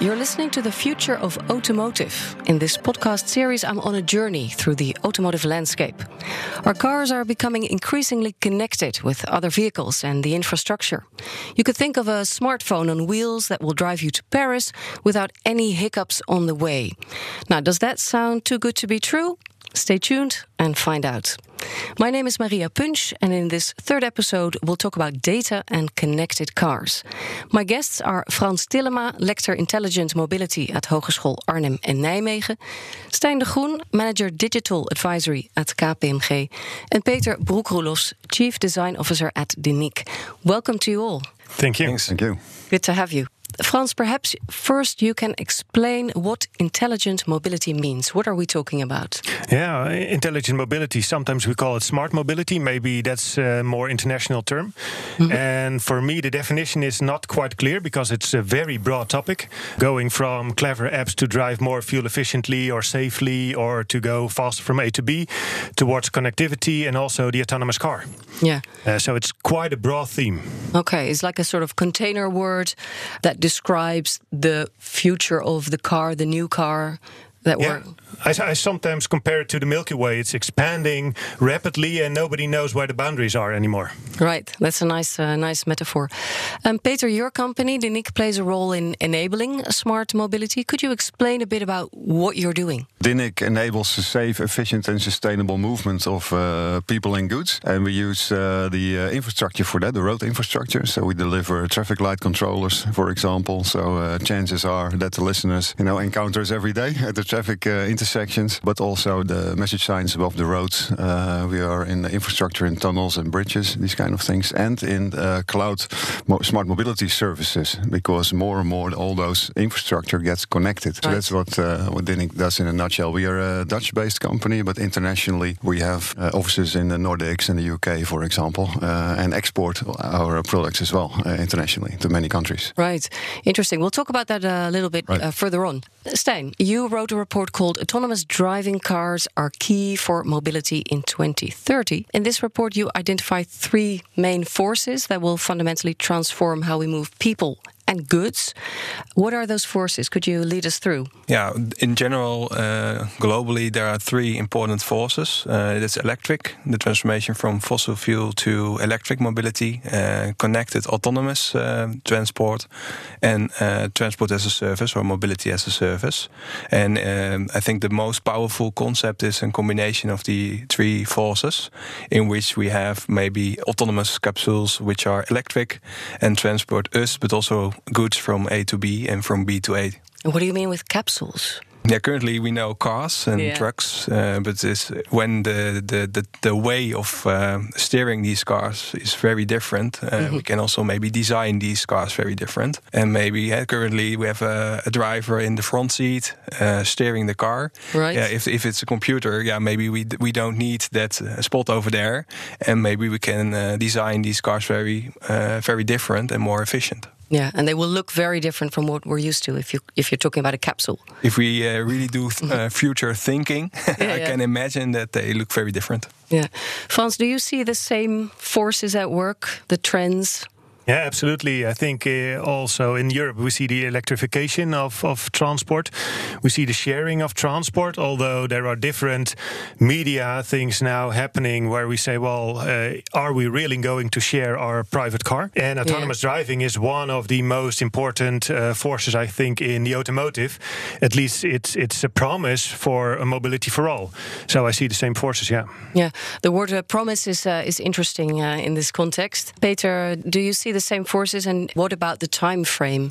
You're listening to the future of automotive. In this podcast series, I'm on a journey through the automotive landscape. Our cars are becoming increasingly connected with other vehicles and the infrastructure. You could think of a smartphone on wheels that will drive you to Paris without any hiccups on the way. Now, does that sound too good to be true? Stay tuned and find out. My name is Maria Punch, and in this third episode, we'll talk about data and connected cars. My guests are Frans Tillema, lector Intelligent Mobility at Hogeschool Arnhem en Nijmegen, Stijn de Groen, manager Digital Advisory at KPMG, and Peter Broekroelos, Chief Design Officer at DENIC. Welcome to you all. Thank you. Thanks. Thank you. Good to have you. Frans, perhaps first you can explain what intelligent mobility means. What are we talking about? Yeah, intelligent mobility. Sometimes we call it smart mobility. Maybe that's a more international term. Mm-hmm. And for me, the definition is not quite clear because it's a very broad topic, going from clever apps to drive more fuel efficiently or safely, or to go faster from A to B, towards connectivity and also the autonomous car. Yeah. Uh, so it's quite a broad theme. Okay, it's like a sort of container word that describes the future of the car, the new car that yeah. we're I, I, sometimes compare it to the Milky Way. It's expanding rapidly, and nobody knows where the boundaries are anymore. Right, that's a nice, uh, nice metaphor. Um, Peter, your company, Dynniq, plays a role in enabling smart mobility. Could you explain a bit about what you're doing? Dynniq enables a safe, efficient, and sustainable movement of uh, people and goods, and we use uh, the uh, infrastructure for that, the road infrastructure. So we deliver traffic light controllers, for example. So uh, chances are that the listeners, you know, encounter us every day at the traffic uh, intersections, but also the message signs above the roads. Uh, we are in infrastructure in tunnels and bridges, these kind of things, and in uh, cloud mo smart mobility services, because more and more all those infrastructure gets connected. So that's what uh, what Dynniq does in a nutshell. We are a Dutch-based company, but internationally we have uh, offices in the Nordics and the UK, for example, uh, and export our products as well uh, internationally to many countries. Right, interesting. We'll talk about that a little bit Right. further on. Stijn, you wrote a report called Autonomous Driving Cars Are Key for Mobility in 2030. In this report, you identify three main forces that will fundamentally transform how we move people and goods. What are those forces? Could you lead us through? Yeah, in general, uh, globally, there are three important forces. Uh, it's electric, the transformation from fossil fuel to electric mobility, uh, connected autonomous uh, transport, and uh, transport as a service or mobility as a service. And um, I think the most powerful concept is a combination of the three forces, in which we have maybe autonomous capsules which are electric and transport us, but also goods from A to B and from B to A. What do you mean with capsules? Yeah, currently we know cars and Yeah. trucks, uh, but it's when the, the, the, the way of uh, steering these cars is very different. Uh, Mm-hmm. We can also maybe design these cars very different. And maybe yeah, currently we have a, a driver in the front seat uh, steering the car. Right. Yeah, if, if it's a computer, yeah, maybe we d- we don't need that uh, spot over there, and maybe we can uh, design these cars very uh, very different and more efficient. Yeah, and they will look very different from what we're used to if you if you're talking about a capsule. If we uh, really do uh, future thinking, I yeah. can imagine that they look very different. Yeah. Frans, do you see the same forces at work, the trends? Yeah, absolutely. I think uh, also in Europe we see the electrification of, of transport. We see the sharing of transport, although there are different media things now happening where we say, well, uh, are we really going to share our private car? And autonomous driving is one of the most important uh, forces, I think, in the automotive. At least it's it's a promise for a mobility for all. So I see the same forces, yeah. Yeah, the word uh, promise is uh, is interesting uh, in this context. Peter, do you see the same forces, and what about the time frame?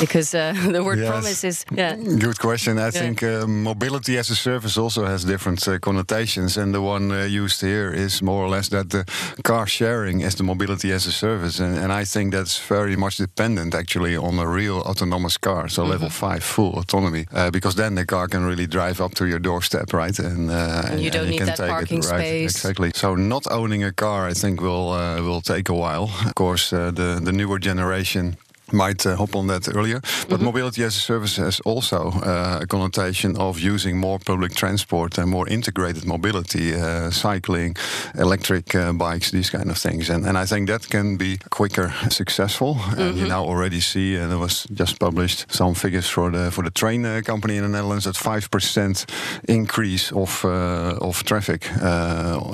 Because uh, the word Yes. promise is yeah, Good question. I think uh, mobility as a service also has different uh, connotations, and the one uh, used here is more or less that the car sharing is the mobility as a service, and, and I think that's very much dependent actually on a real autonomous car, so level five full autonomy, uh, because then the car can really drive up to your doorstep, right? And, uh, And you don't need can that parking it, right? space. Exactly. So not owning a car, I think, will uh, will take a while. Of course, the the newer generation might uh, hop on that earlier. But mm-hmm. mobility as a service has also uh, a connotation of using more public transport and more integrated mobility, uh, cycling, electric uh, bikes, these kind of things. And, and I think that can be quicker successful. Mm-hmm. And you mm-hmm. now already see, and it was just published some figures for the for the train uh, company in the Netherlands that five percent increase of uh, of traffic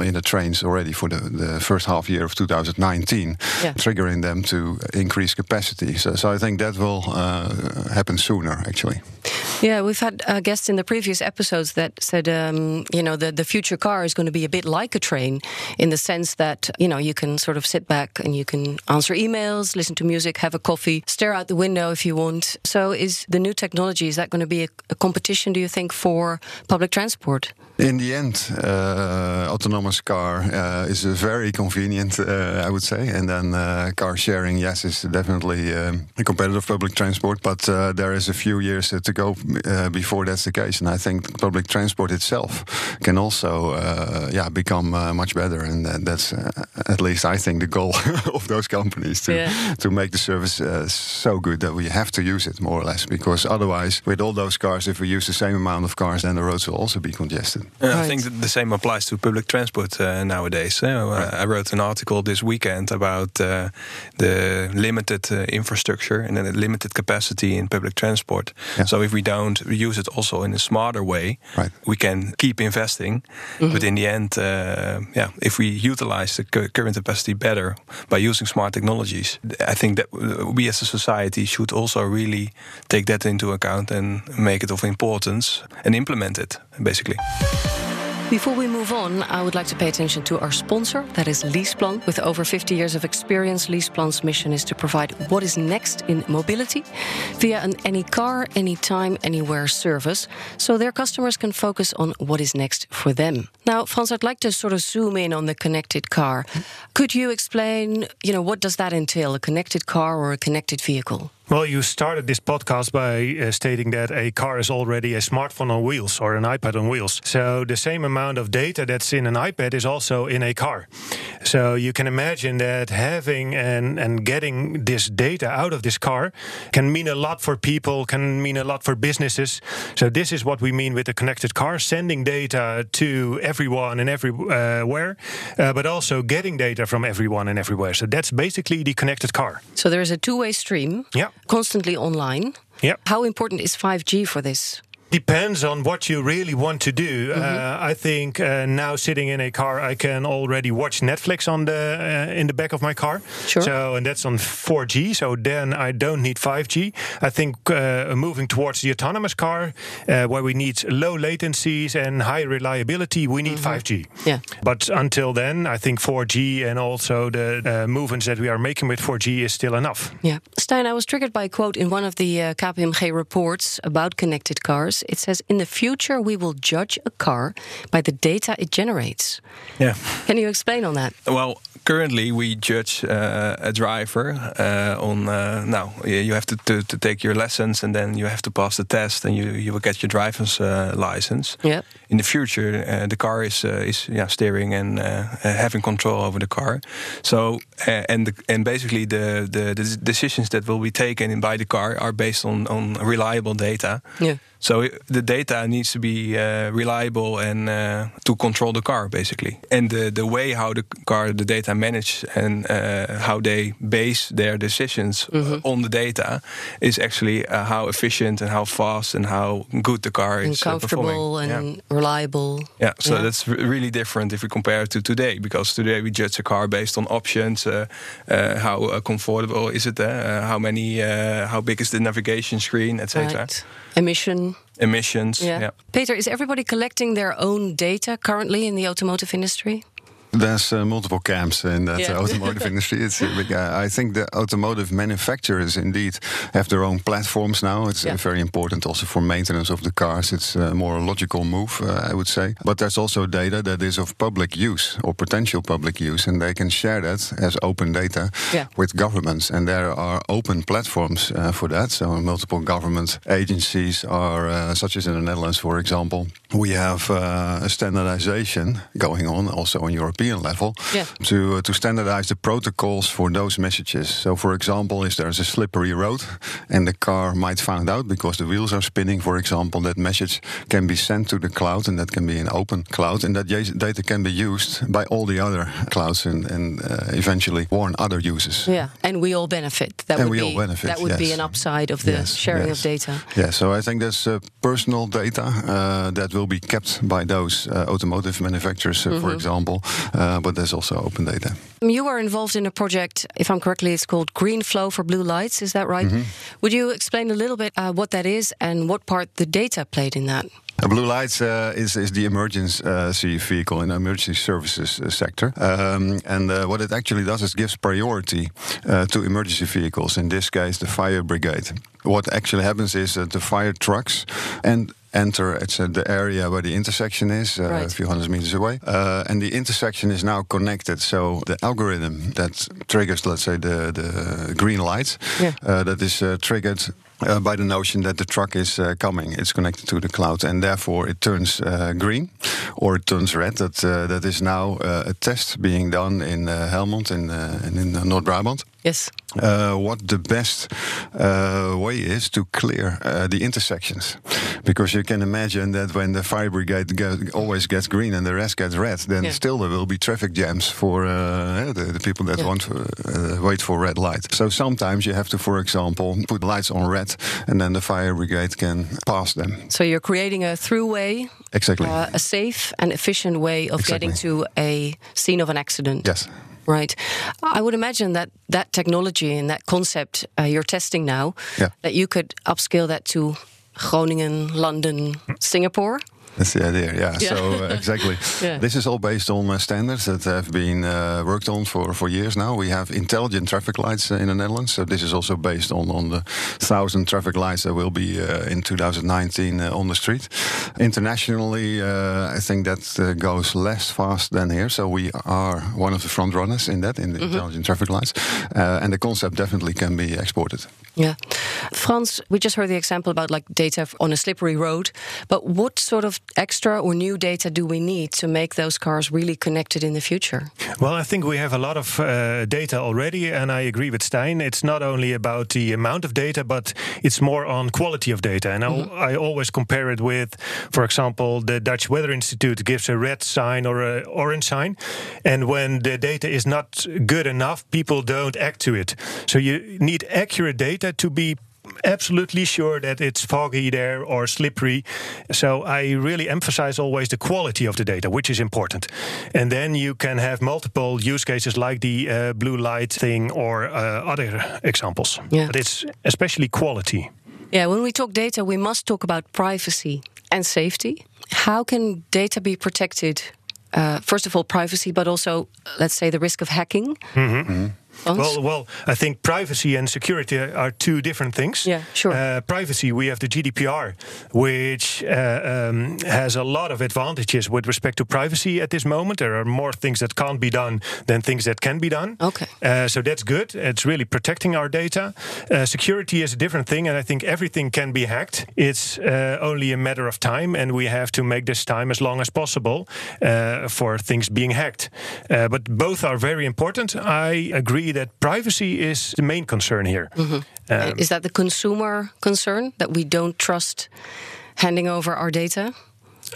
in the trains already for the, the first half year of 2019, yeah. triggering them to increase capacity. So, so I think that will uh, happen sooner, actually. Yeah, we've had uh, guests in the previous episodes that said, um, you know, the, the future car is going to be a bit like a train in the sense that, you know, you can sort of sit back and you can answer emails, listen to music, have a coffee, stare out the window if you want. So, is the new technology, is that going to be a, a competition, do you think, for public transport? In the end, uh, autonomous car uh, is very convenient, uh, I would say. And then uh, car sharing, yes, is definitely um, a competitive public transport. But uh, there is a few years to go uh, before that's the case. And I think public transport itself can also, yeah, become much better. And that's at least I think the goal of those companies to yeah. to make the service so good that we have to use it more or less. Because otherwise, with all those cars, if we use the same amount of cars, then the roads will also be congested. Right. I think the same applies to public transport uh, nowadays. Uh, right. I wrote an article this weekend about uh, the limited uh, infrastructure and the limited capacity in public transport. Yeah. So if we don't use it also in a smarter way, right. we can keep investing. Mm-hmm. But in the end, uh, yeah, if we utilize the current capacity better by using smart technologies, I think that we as a society should also really take that into account and make it of importance and implement it, basically. Before we move on, I would like to pay attention to our sponsor, that is LeasePlan. With over 50 years of experience, LeasePlan's mission is to provide what is next in mobility via an any car, anytime, anywhere service, so their customers can focus on what is next for them. Now, Frans, I'd like to sort of zoom in on the connected car. Could you explain, you know, what does that entail, a connected car or a connected vehicle? Well, you started this podcast by uh, stating that a car is already a smartphone on wheels or an iPad on wheels. So the same amount of data that's in an iPad is also in a car. So you can imagine that having and, and getting this data out of this car can mean a lot for people, can mean a lot for businesses. So this is what we mean with a connected car, sending data to everyone and everywhere, uh, but also getting data from everyone and everywhere. So that's basically the connected car. So there is a two-way stream. Yeah constantly online. Yeah. How important is 5G for this? Depends on what you really want to do. Mm-hmm. Uh, I think uh, now sitting in a car, I can already watch Netflix on the uh, in the back of my car. Sure. So and that's on 4G. So then I don't need 5G. I think uh, moving towards the autonomous car, uh, where we need low latencies and high reliability, we need mm-hmm. 5G. Yeah. But until then, I think 4G and also the uh, movements that we are making with 4G is still enough. Yeah. Stijn, I was triggered by a quote in one of the KPMG reports about connected cars. It says, In the future, we will judge a car by the data it generates. Yeah. Can you explain on that? Well, currently we judge uh, a driver uh, on uh, now you have to, to, to, take your lessons and then you have to pass the test and you, you will get your driver's uh, license. Yeah. In the future, uh, the car is uh, is yeah, steering and having control over the car. So and the, and basically the, the, the decisions that will be taken by the car are based on on reliable data. Yeah. So the data needs to be uh, reliable and uh, to control the car, basically. And the, the way how the car, the data manage and uh, how they base their decisions mm-hmm. on the data is actually uh, how efficient and how fast and how good the car and is uh, comfortable and yeah. Reliable. Yeah, so yeah. that's really different if we compare it to today, because today we judge a car based on options, uh, uh how uh, comfortable is it, uh, how many, how big is the navigation screen, etc. Right. Emission. Emissions. Yeah. yeah. Peter, is everybody collecting their own data currently in the automotive industry? There's uh, multiple camps in that yeah. automotive industry. It's, uh, I think the automotive manufacturers indeed have their own platforms now. It's uh, yeah. very important also for maintenance of the cars. It's a more logical move, uh, I would say. But there's also data that is of public use or potential public use, and they can share that as open data yeah. with governments. And there are open platforms uh, for that. So multiple government agencies are, uh, such as in the Netherlands, for example. We have a standardization going on also in Europe European level Yeah. to uh, to standardize the protocols for those messages. So, for example, if there's a slippery road and the car might find out because the wheels are spinning, for example, that message can be sent to the cloud, and that can be an open cloud, and that data can be used by all the other clouds and, and uh, eventually warn other users. Yeah, and we all benefit. That And would we be all benefit, that would be an upside of the Yes, sharing yes. of data. Yeah, so I think there's uh, personal data uh, that will be kept by those uh, automotive manufacturers, uh, Mm-hmm. for example, uh, but there's also open data. You were involved in a project, if I'm correctly, it's called Green Flow for Blue Lights. Is that right? Mm-hmm. Would you explain a little bit uh, what that is and what part the data played in that? Uh, Blue Lights uh, is, is the emergency vehicle in the emergency services uh, sector. Um, and uh, what it actually does is gives priority uh, to emergency vehicles, in this case, the fire brigade. What actually happens is that the fire trucks and enter it's uh, the area where the intersection is uh, Right. a few hundred meters away uh, and the intersection is now connected so the algorithm that triggers let's say the, the green light Yeah. uh, that is uh, triggered uh, by the notion that the truck is uh, coming. It's connected to the cloud, and therefore it turns uh, green or it turns red. That uh, that is now uh, a test being done in uh, Helmond and uh, and in North Brabant. Yes. Uh, what the best uh, way is to clear uh, the intersections, because you can imagine that when the fire brigade go, always gets green and the rest gets red, then Yeah. still there will be traffic jams for uh, the, the people that Yeah. want to uh, wait for red light. So sometimes you have to, for example, put lights on red, and then the fire brigade can pass them. So you're creating a throughway, Exactly. uh, a safe and efficient way of Exactly. getting to a scene of an accident. yes. Right. I would imagine that that technology and that concept uh, you're testing now, Yeah. that you could upscale that to Groningen, London, Singapore. That's the idea, yeah. Yeah. So uh, exactly, Yeah. this is all based on uh, standards that have been uh, worked on for, for years now. We have intelligent traffic lights uh, in the Netherlands, so this is also based on on the thousand traffic lights that will be uh, in 2019 uh, on the street. Internationally, uh, I think that uh, goes less fast than here. So we are one of the front runners in that in the intelligent traffic lights, uh, and the concept definitely can be exported. Yeah. Frans, we just heard the example about like data on a slippery road, but what sort of extra or new data do we need to make those cars really connected in the future? Well, I think we have a lot of uh, data already, and I agree with Stijn. It's not only about the amount of data, but it's more on quality of data. And I'll- I always compare it with, for example, the Dutch Weather Institute gives a red sign or an orange sign, and when the data is not good enough, people don't act to it. So you need accurate data to be absolutely sure that it's foggy there or slippery. So I really emphasize always the quality of the data, which is important. And then you can have multiple use cases like the uh, blue light thing or uh, other examples. Yeah. But it's especially quality. Yeah, when we talk data, we must talk about privacy and safety. How can data be protected? Uh, first of all, privacy, but also, let's say, the risk of hacking. Well, well, I think privacy and security are two different things. Yeah, sure. Uh, privacy, we have the GDPR, which uh, um, has a lot of advantages with respect to privacy at this moment. There are more things that can't be done than things that can be done. Okay. Uh, so that's good. It's really protecting our data. Uh, security is a different thing, and I think everything can be hacked. It's uh, only a matter of time, and we have to make this time as long as possible uh, for things being hacked. Uh, but both are very important. I agree that privacy is the main concern here. Um, Is that the consumer concern that we don't trust handing over our data?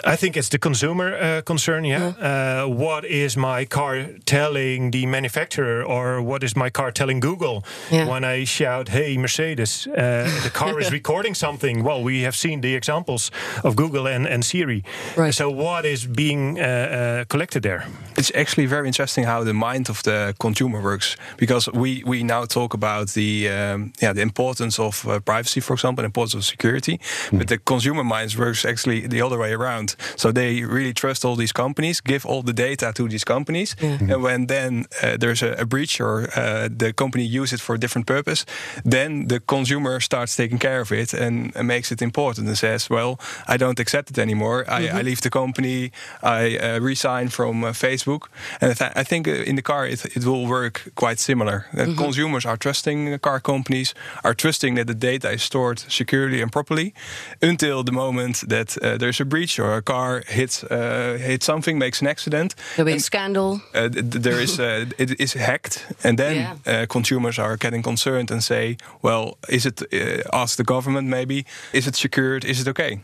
I think it's the consumer uh, concern. Yeah. Uh, what is my car telling the manufacturer, or what is my car telling Google Yeah. when I shout, "Hey, Mercedes, uh, the car is recording something"? Well, we have seen the examples of Google and, and Siri. Right. So, what is being uh, uh, collected there? It's actually very interesting how the mind of the consumer works because we, we now talk about the um, yeah the importance of uh, privacy, for example, and importance of security. But the consumer mind works actually the other way around. So they really trust all these companies, give all the data to these companies, and when then uh, there's a, a breach or uh, the company uses it for a different purpose, then the consumer starts taking care of it and, and makes it important and says, "Well, I don't accept it anymore. I, I leave the company. I uh, resign from uh, Facebook." And I, th- I think uh, in the car it, it will work quite similar. Uh, Consumers are trusting the car companies, are trusting that the data is stored securely and properly, until the moment that uh, there's a breach or a car hits uh, hits something, makes an accident. There'll be a scandal. Uh, there is uh, it is hacked, and then Yeah. uh, consumers are getting concerned and say, "Well, is it?" Uh, ask the government maybe. Is it secured? Is it okay?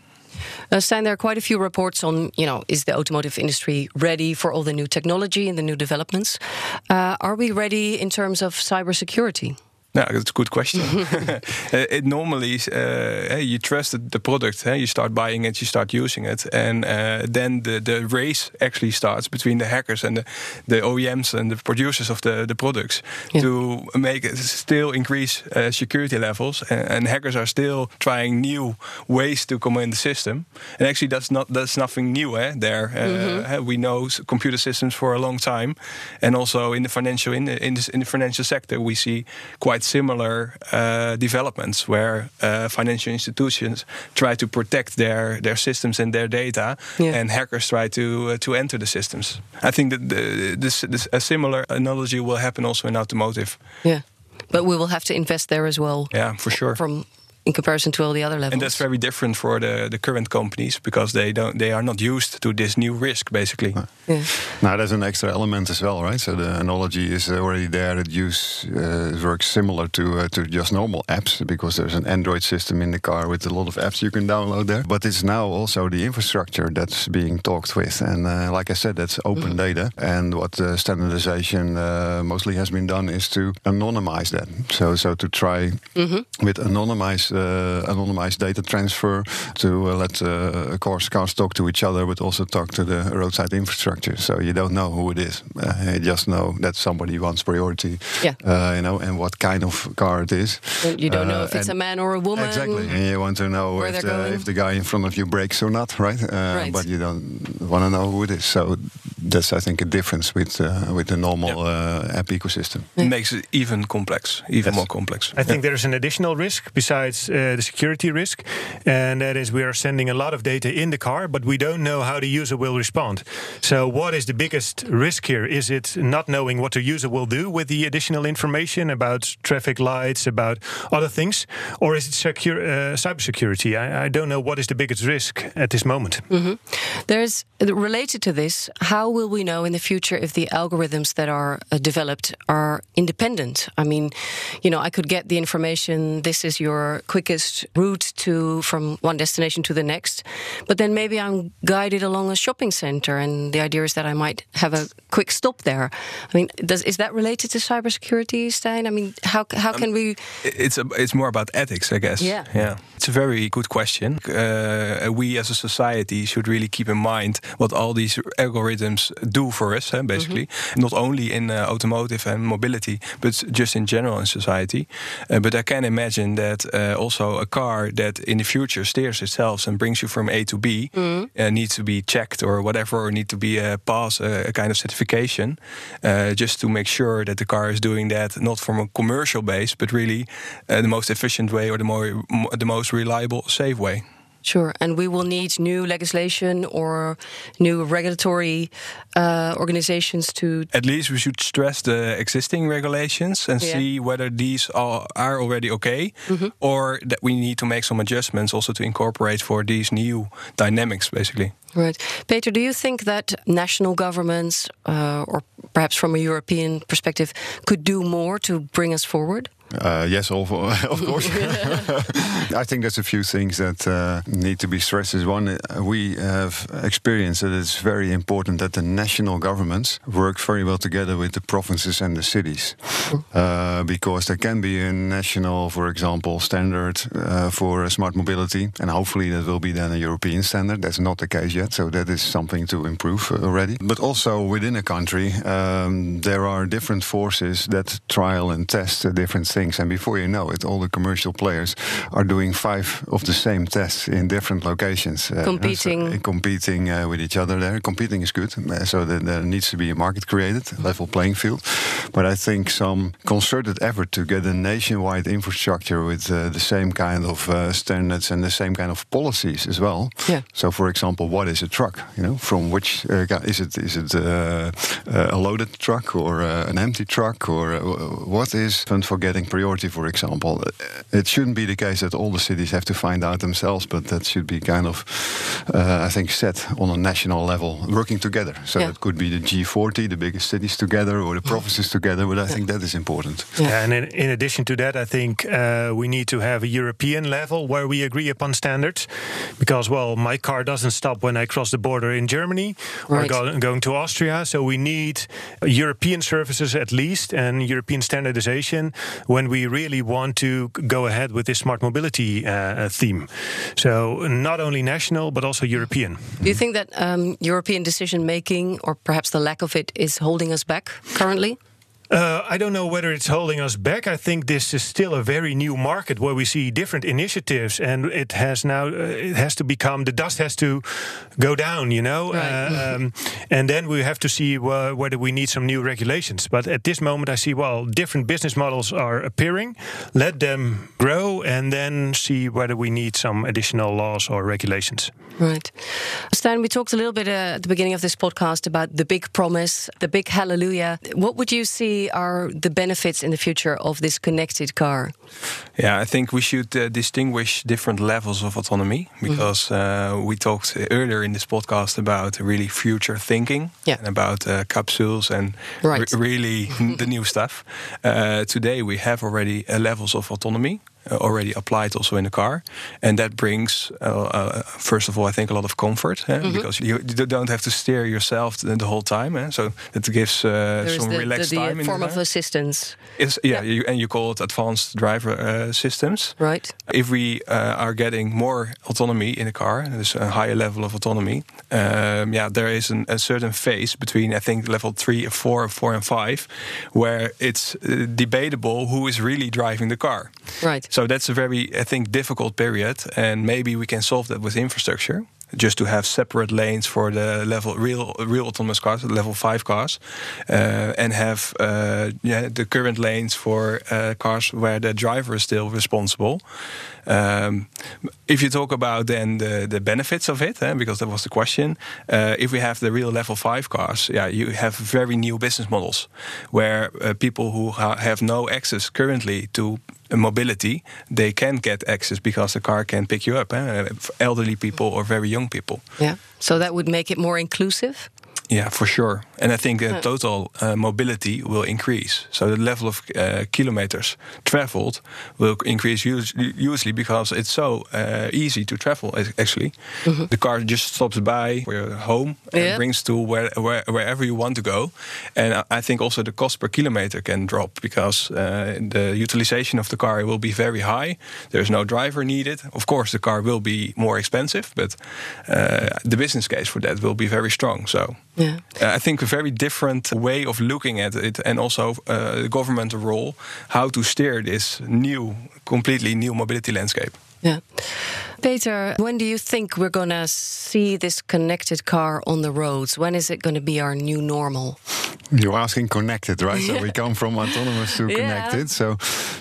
Uh, there are quite a few reports on, you know, is the automotive industry ready for all the new technology and the new developments? Uh, are we ready in terms of cybersecurity? No, that's a good question. It normally uh, you trust the- the product. You start buying it, you start using it, and uh, then the, the race actually starts between the hackers and the, the OEMs and the producers of the, the products Yeah. to make it still increase uh, security levels. And, and hackers are still trying new ways to come in the system. And actually, that's not that's nothing new. Eh? There, uh, eh, we know computer systems for a long time, and also in the financial in the, in the, in the financial sector, we see quite similar uh, developments where uh, financial institutions try to protect their their systems and their data, Yeah. and hackers try to uh, to enter the systems. I think that the, this, this a similar analogy will happen also in automotive. Yeah. But we will have to invest there as well. Yeah, for sure. From in comparison to all the other levels. and that's very different for the, the current companies because they don't they are not used to this new risk basically. yeah. Now there's an extra element as well, right? So the analogy is already there. It use uh, works similar to uh, to just normal apps because there's an Android system in the car with a lot of apps you can download there. But it's now also the infrastructure that's being talked with, and uh, like I said, that's open data. And what uh, standardization uh, mostly has been done is to anonymize that. So so to try with anonymized uh, anonymized data transfer to uh, let uh, cars cars talk to each other, but also talk to the roadside infrastructure. So you don't know who it is. Uh, you just know that somebody wants priority. Yeah. Uh, you know, and what kind of car it is. You don't know Uh, if it's a man or a woman. Exactly, and you want to know if the, if the guy in front of you brakes or not, right? Uh, Right. But you don't want to know who it is. So that's, I think, a difference with uh, with the normal uh, app ecosystem. It makes it even complex, even Yes. more complex. I think there's an additional risk besides uh, the security risk, and that is we are sending a lot of data in the car, but we don't know how the user will respond. So, what is the biggest risk here? Is it not knowing what the user will do with the additional information about traffic lights, about other things, or is it secure, uh, cybersecurity? I, I don't know what is the biggest risk at this moment. There's related to this. How will we know in the future if the algorithms that are uh, developed are independent? I mean, you know, I could get the information. This is your quickest route to from one destination to the next, but then maybe I'm guided along a shopping center, and the idea is that I might have a quick stop there. I mean, does is that related to cybersecurity, Stijn? I mean, how how can we? It's a, it's more about ethics, I guess. Yeah. yeah. It's a very good question. Uh, we as a society should really keep in mind what all these algorithms do for us, eh, basically, not only in uh, automotive and mobility, but just in general in society. Uh, but I can imagine that uh, also a car that in the future steers itself and brings you from A to B uh, needs to be checked or whatever, or need to be uh, pass a, a kind of certification, uh, just to make sure that the car is doing that not from a commercial base, but really uh, the most efficient way or the more the most reliable, safe way. Sure, and we will need new legislation or new regulatory uh, organizations to. At least we should stress the existing regulations and Yeah. see whether these are, are already okay, or that we need to make some adjustments also to incorporate for these new dynamics, basically. Right, Peter. Do you think that national governments, uh, or perhaps from a European perspective, could do more to bring us forward? Uh, yes, of, of course. I think there's a few things that uh, need to be stressed. Is one, uh, we have experienced that it's very important that the national governments work very well together with the provinces and the cities, uh, because there can be a national, for example, standard uh, for smart mobility, and hopefully that will be then a European standard. That's not the case yet, so that is something to improve uh, already. But also within a country, um, there are different forces that trial and test different things, and before you know it, all the commercial players are doing five of the same tests in different locations, uh, Competing. so- competing uh, with each other. There, competing is good, uh, so that there needs to be a market created, a level playing field. But I think some concerted effort to get a nationwide infrastructure with uh, the same kind of uh, standards and the same kind of policies as well. Yeah. So, for example, what is a truck? You know, from which uh, is it? Is it uh, uh, a loaded truck or uh, an empty truck, or uh, what is fun for getting getting priority, for example. Uh, it shouldn't be the case that all the cities have to find out themselves, but that should be kind of, uh, I think, set on a national level, working together. So Yeah. it could be the G40, the biggest cities together, or the provinces together. But I think that is important. Yeah, and in, in addition to that, I think uh, we need to have a European level where we agree upon standards. Because, well, my car doesn't stop when I cross the border in Germany or go, going to Austria. So we need European services at least and European standardization when we really want to go ahead with this smart mobility uh, theme. So not only national, but also European. Do you think that um, European decision making, or perhaps the lack of it, is holding us back currently? Uh, I don't know whether it's holding us back. I think this is still a very new market where we see different initiatives, and it has now uh, it has to become the dust has to go down, you know, Right. Uh, um, and then we have to see wh- whether we need some new regulations. But at this moment, I see well, different business models are appearing. Let them grow, and then see whether we need some additional laws or regulations. Right. Stijn, we talked a little bit uh, at the beginning of this podcast about the big promise, the big hallelujah. What would you see are the benefits in the future of this connected car? Yeah, I think we should uh, distinguish different levels of autonomy because uh, we talked earlier in this podcast about really future thinking Yeah. and about uh, capsules and Right. re- really the new stuff. Uh, today we have already uh, levels of autonomy. Uh, already applied also in the car, and that brings uh, uh, first of all, I think a lot of comfort eh, because you, you don't have to steer yourself the, the whole time, eh, so it gives uh, some the, the, relaxed the time in form the of assistance, It's, yeah, You, and you call it advanced driver systems. right? If we uh, are getting more autonomy in the car, there's a higher level of autonomy. Um, yeah, there is an, a certain phase between I think level three, four, four, and five, where it's uh, debatable who is really driving the car. Right. So that's a very, I think, difficult period, and maybe we can solve that with infrastructure. Just to have separate lanes for the level real real autonomous cars, level five cars, uh, and have uh, yeah the current lanes for uh, cars where the driver is still responsible. Um, if you talk about then the, the benefits of it, eh, because that was the question, uh, if we have the real level five cars, yeah, you have very new business models where uh, people who ha- have no access currently to mobility, they can get access because the car can pick you up, eh, elderly people or very young people. Yeah. So that would make it more inclusive. Yeah, for sure. And I think uh, total uh, mobility will increase. So the level of uh, kilometers traveled will increase usually because it's so uh, easy to travel. ac- Actually, the car just stops by your home and Yeah. brings to where, where, wherever you want to go. And I- think also the cost per kilometer can drop because uh, the utilization of the car will be very high. There's no driver needed. Of course, the car will be more expensive, but uh, the business case for that will be very strong. So. Yeah. I think very different way of looking at it, and also uh, the government role, how to steer this new, completely new mobility landscape. Yeah. Peter, when do you think we're going to see this connected car on the roads? When is it going to be our new normal? You're asking connected, right? So we come from autonomous to Yeah. connected. So,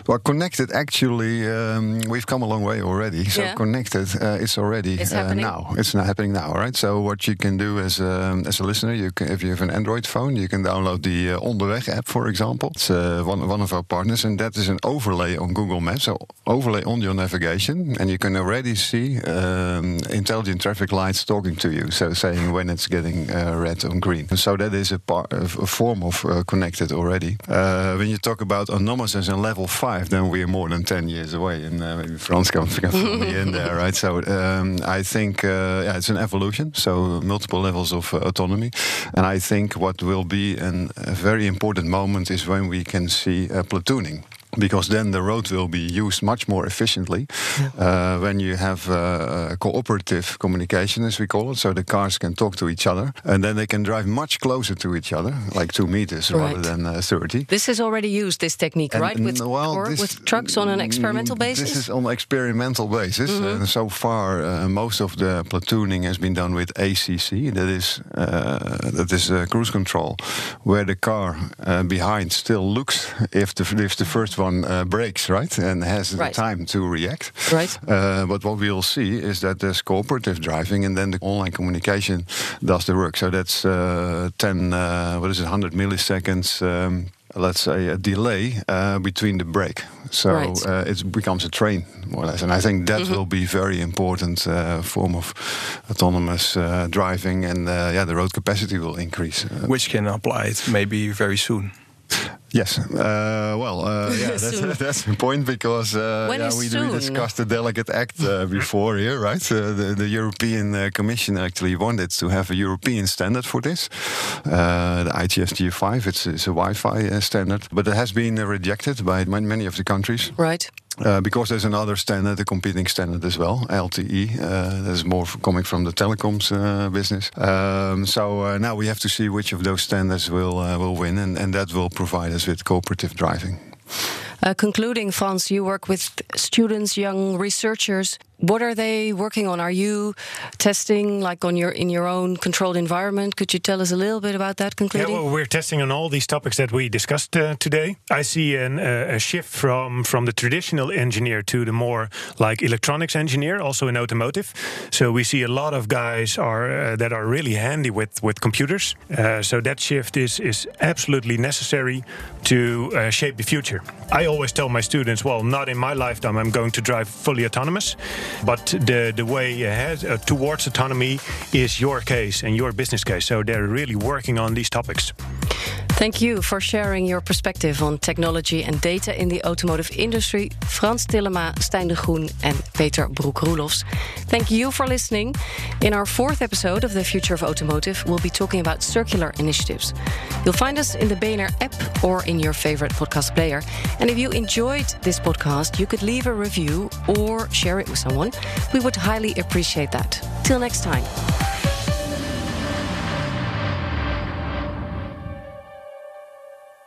well, connected actually, um, we've come a long way already. So Yeah. connected uh, is already It's uh, now. It's not happening now, right? So what you can do as a, as a listener, you can, if you have an Android phone, you can download the uh, Onderweg app, for example. It's uh, one one of our partners, and that is an overlay on Google Maps. So overlay on your navigation, and you can already see um, intelligent traffic lights talking to you, so saying when it's getting uh, red or green. So that is a, par- a form of uh, connected already. Uh, when you talk about autonomous as a level five, then we are more than ten years away, and uh, maybe Frans can, fill me in there, right? So um, I think uh, yeah, it's an evolution. So multiple levels of uh, autonomy, and I think what will be an, a very important moment is when we can see uh, platooning because then the road will be used much more efficiently uh, when you have uh, cooperative communication, as we call it. So the cars can talk to each other, and then they can drive much closer to each other, like two meters rather than uh, thirty. This is already used, this technique, And- right? With, well, or with trucks on an experimental mm, basis? This is on experimental basis. Mm-hmm. Uh, so far, uh, most of the platooning has been done with ACC. That is uh, that is uh, cruise control, where the car uh, behind still looks if the if the first one uh, brakes right and has Right. the time to react. Right. Uh, but what we'll see is that there's cooperative driving, and then the online communication does the work. So that's uh, ten. Uh, what is it? Hundred milliseconds. Um, let's say, a delay uh, between the brake. So Right. uh, it becomes a train, more or less. And I think that Mm-hmm. will be very important uh, form of autonomous uh, driving, and uh, yeah, the road capacity will increase. Uh, which can apply it maybe very soon. Yes. Uh, well, uh, yeah, that's, that's the point because uh, yeah, we, we discussed the Delegate Act uh, before here, right? Uh, the, the European uh, Commission actually wanted to have a European standard for this. Uh, the ITS G5, it's, it's a Wi-Fi uh, standard, but it has been uh, rejected by many of the countries. Right. Uh, because there's another standard, a competing standard as well, LTE. Uh, that's more coming from the telecoms uh, business. Um, so uh, now we have to see which of those standards will uh, will win, and, and that will provide us with cooperative driving. Concluding, Frans, you work with students, young researchers. What are they working on? Are you testing like on your in your own controlled environment? Could you tell us a little bit about that? Yeah, well, we're testing on all these topics that we discussed uh, today. I see an, uh, a shift from from the traditional engineer to the more like electronics engineer, also in automotive. So we see a lot of guys are uh, that are really handy with with computers. Uh, so that shift is is absolutely necessary to uh, shape the future. I always tell my students, well, not in my lifetime. I'm going to drive fully autonomous, but the the way ahead uh, towards autonomy is your case and your business case. So they're really working on these topics. Thank you for sharing your perspective on technology and data in the automotive industry. Frans Tillema, Stijn de Groen, and Peter Broekroelofs. Thank you for listening. In our fourth episode of The Future of Automotive, we'll be talking about circular initiatives. You'll find us in the BNR app or in your favorite podcast player. And if you enjoyed this podcast, you could leave a review or share it with someone. We would highly appreciate that. Till next time.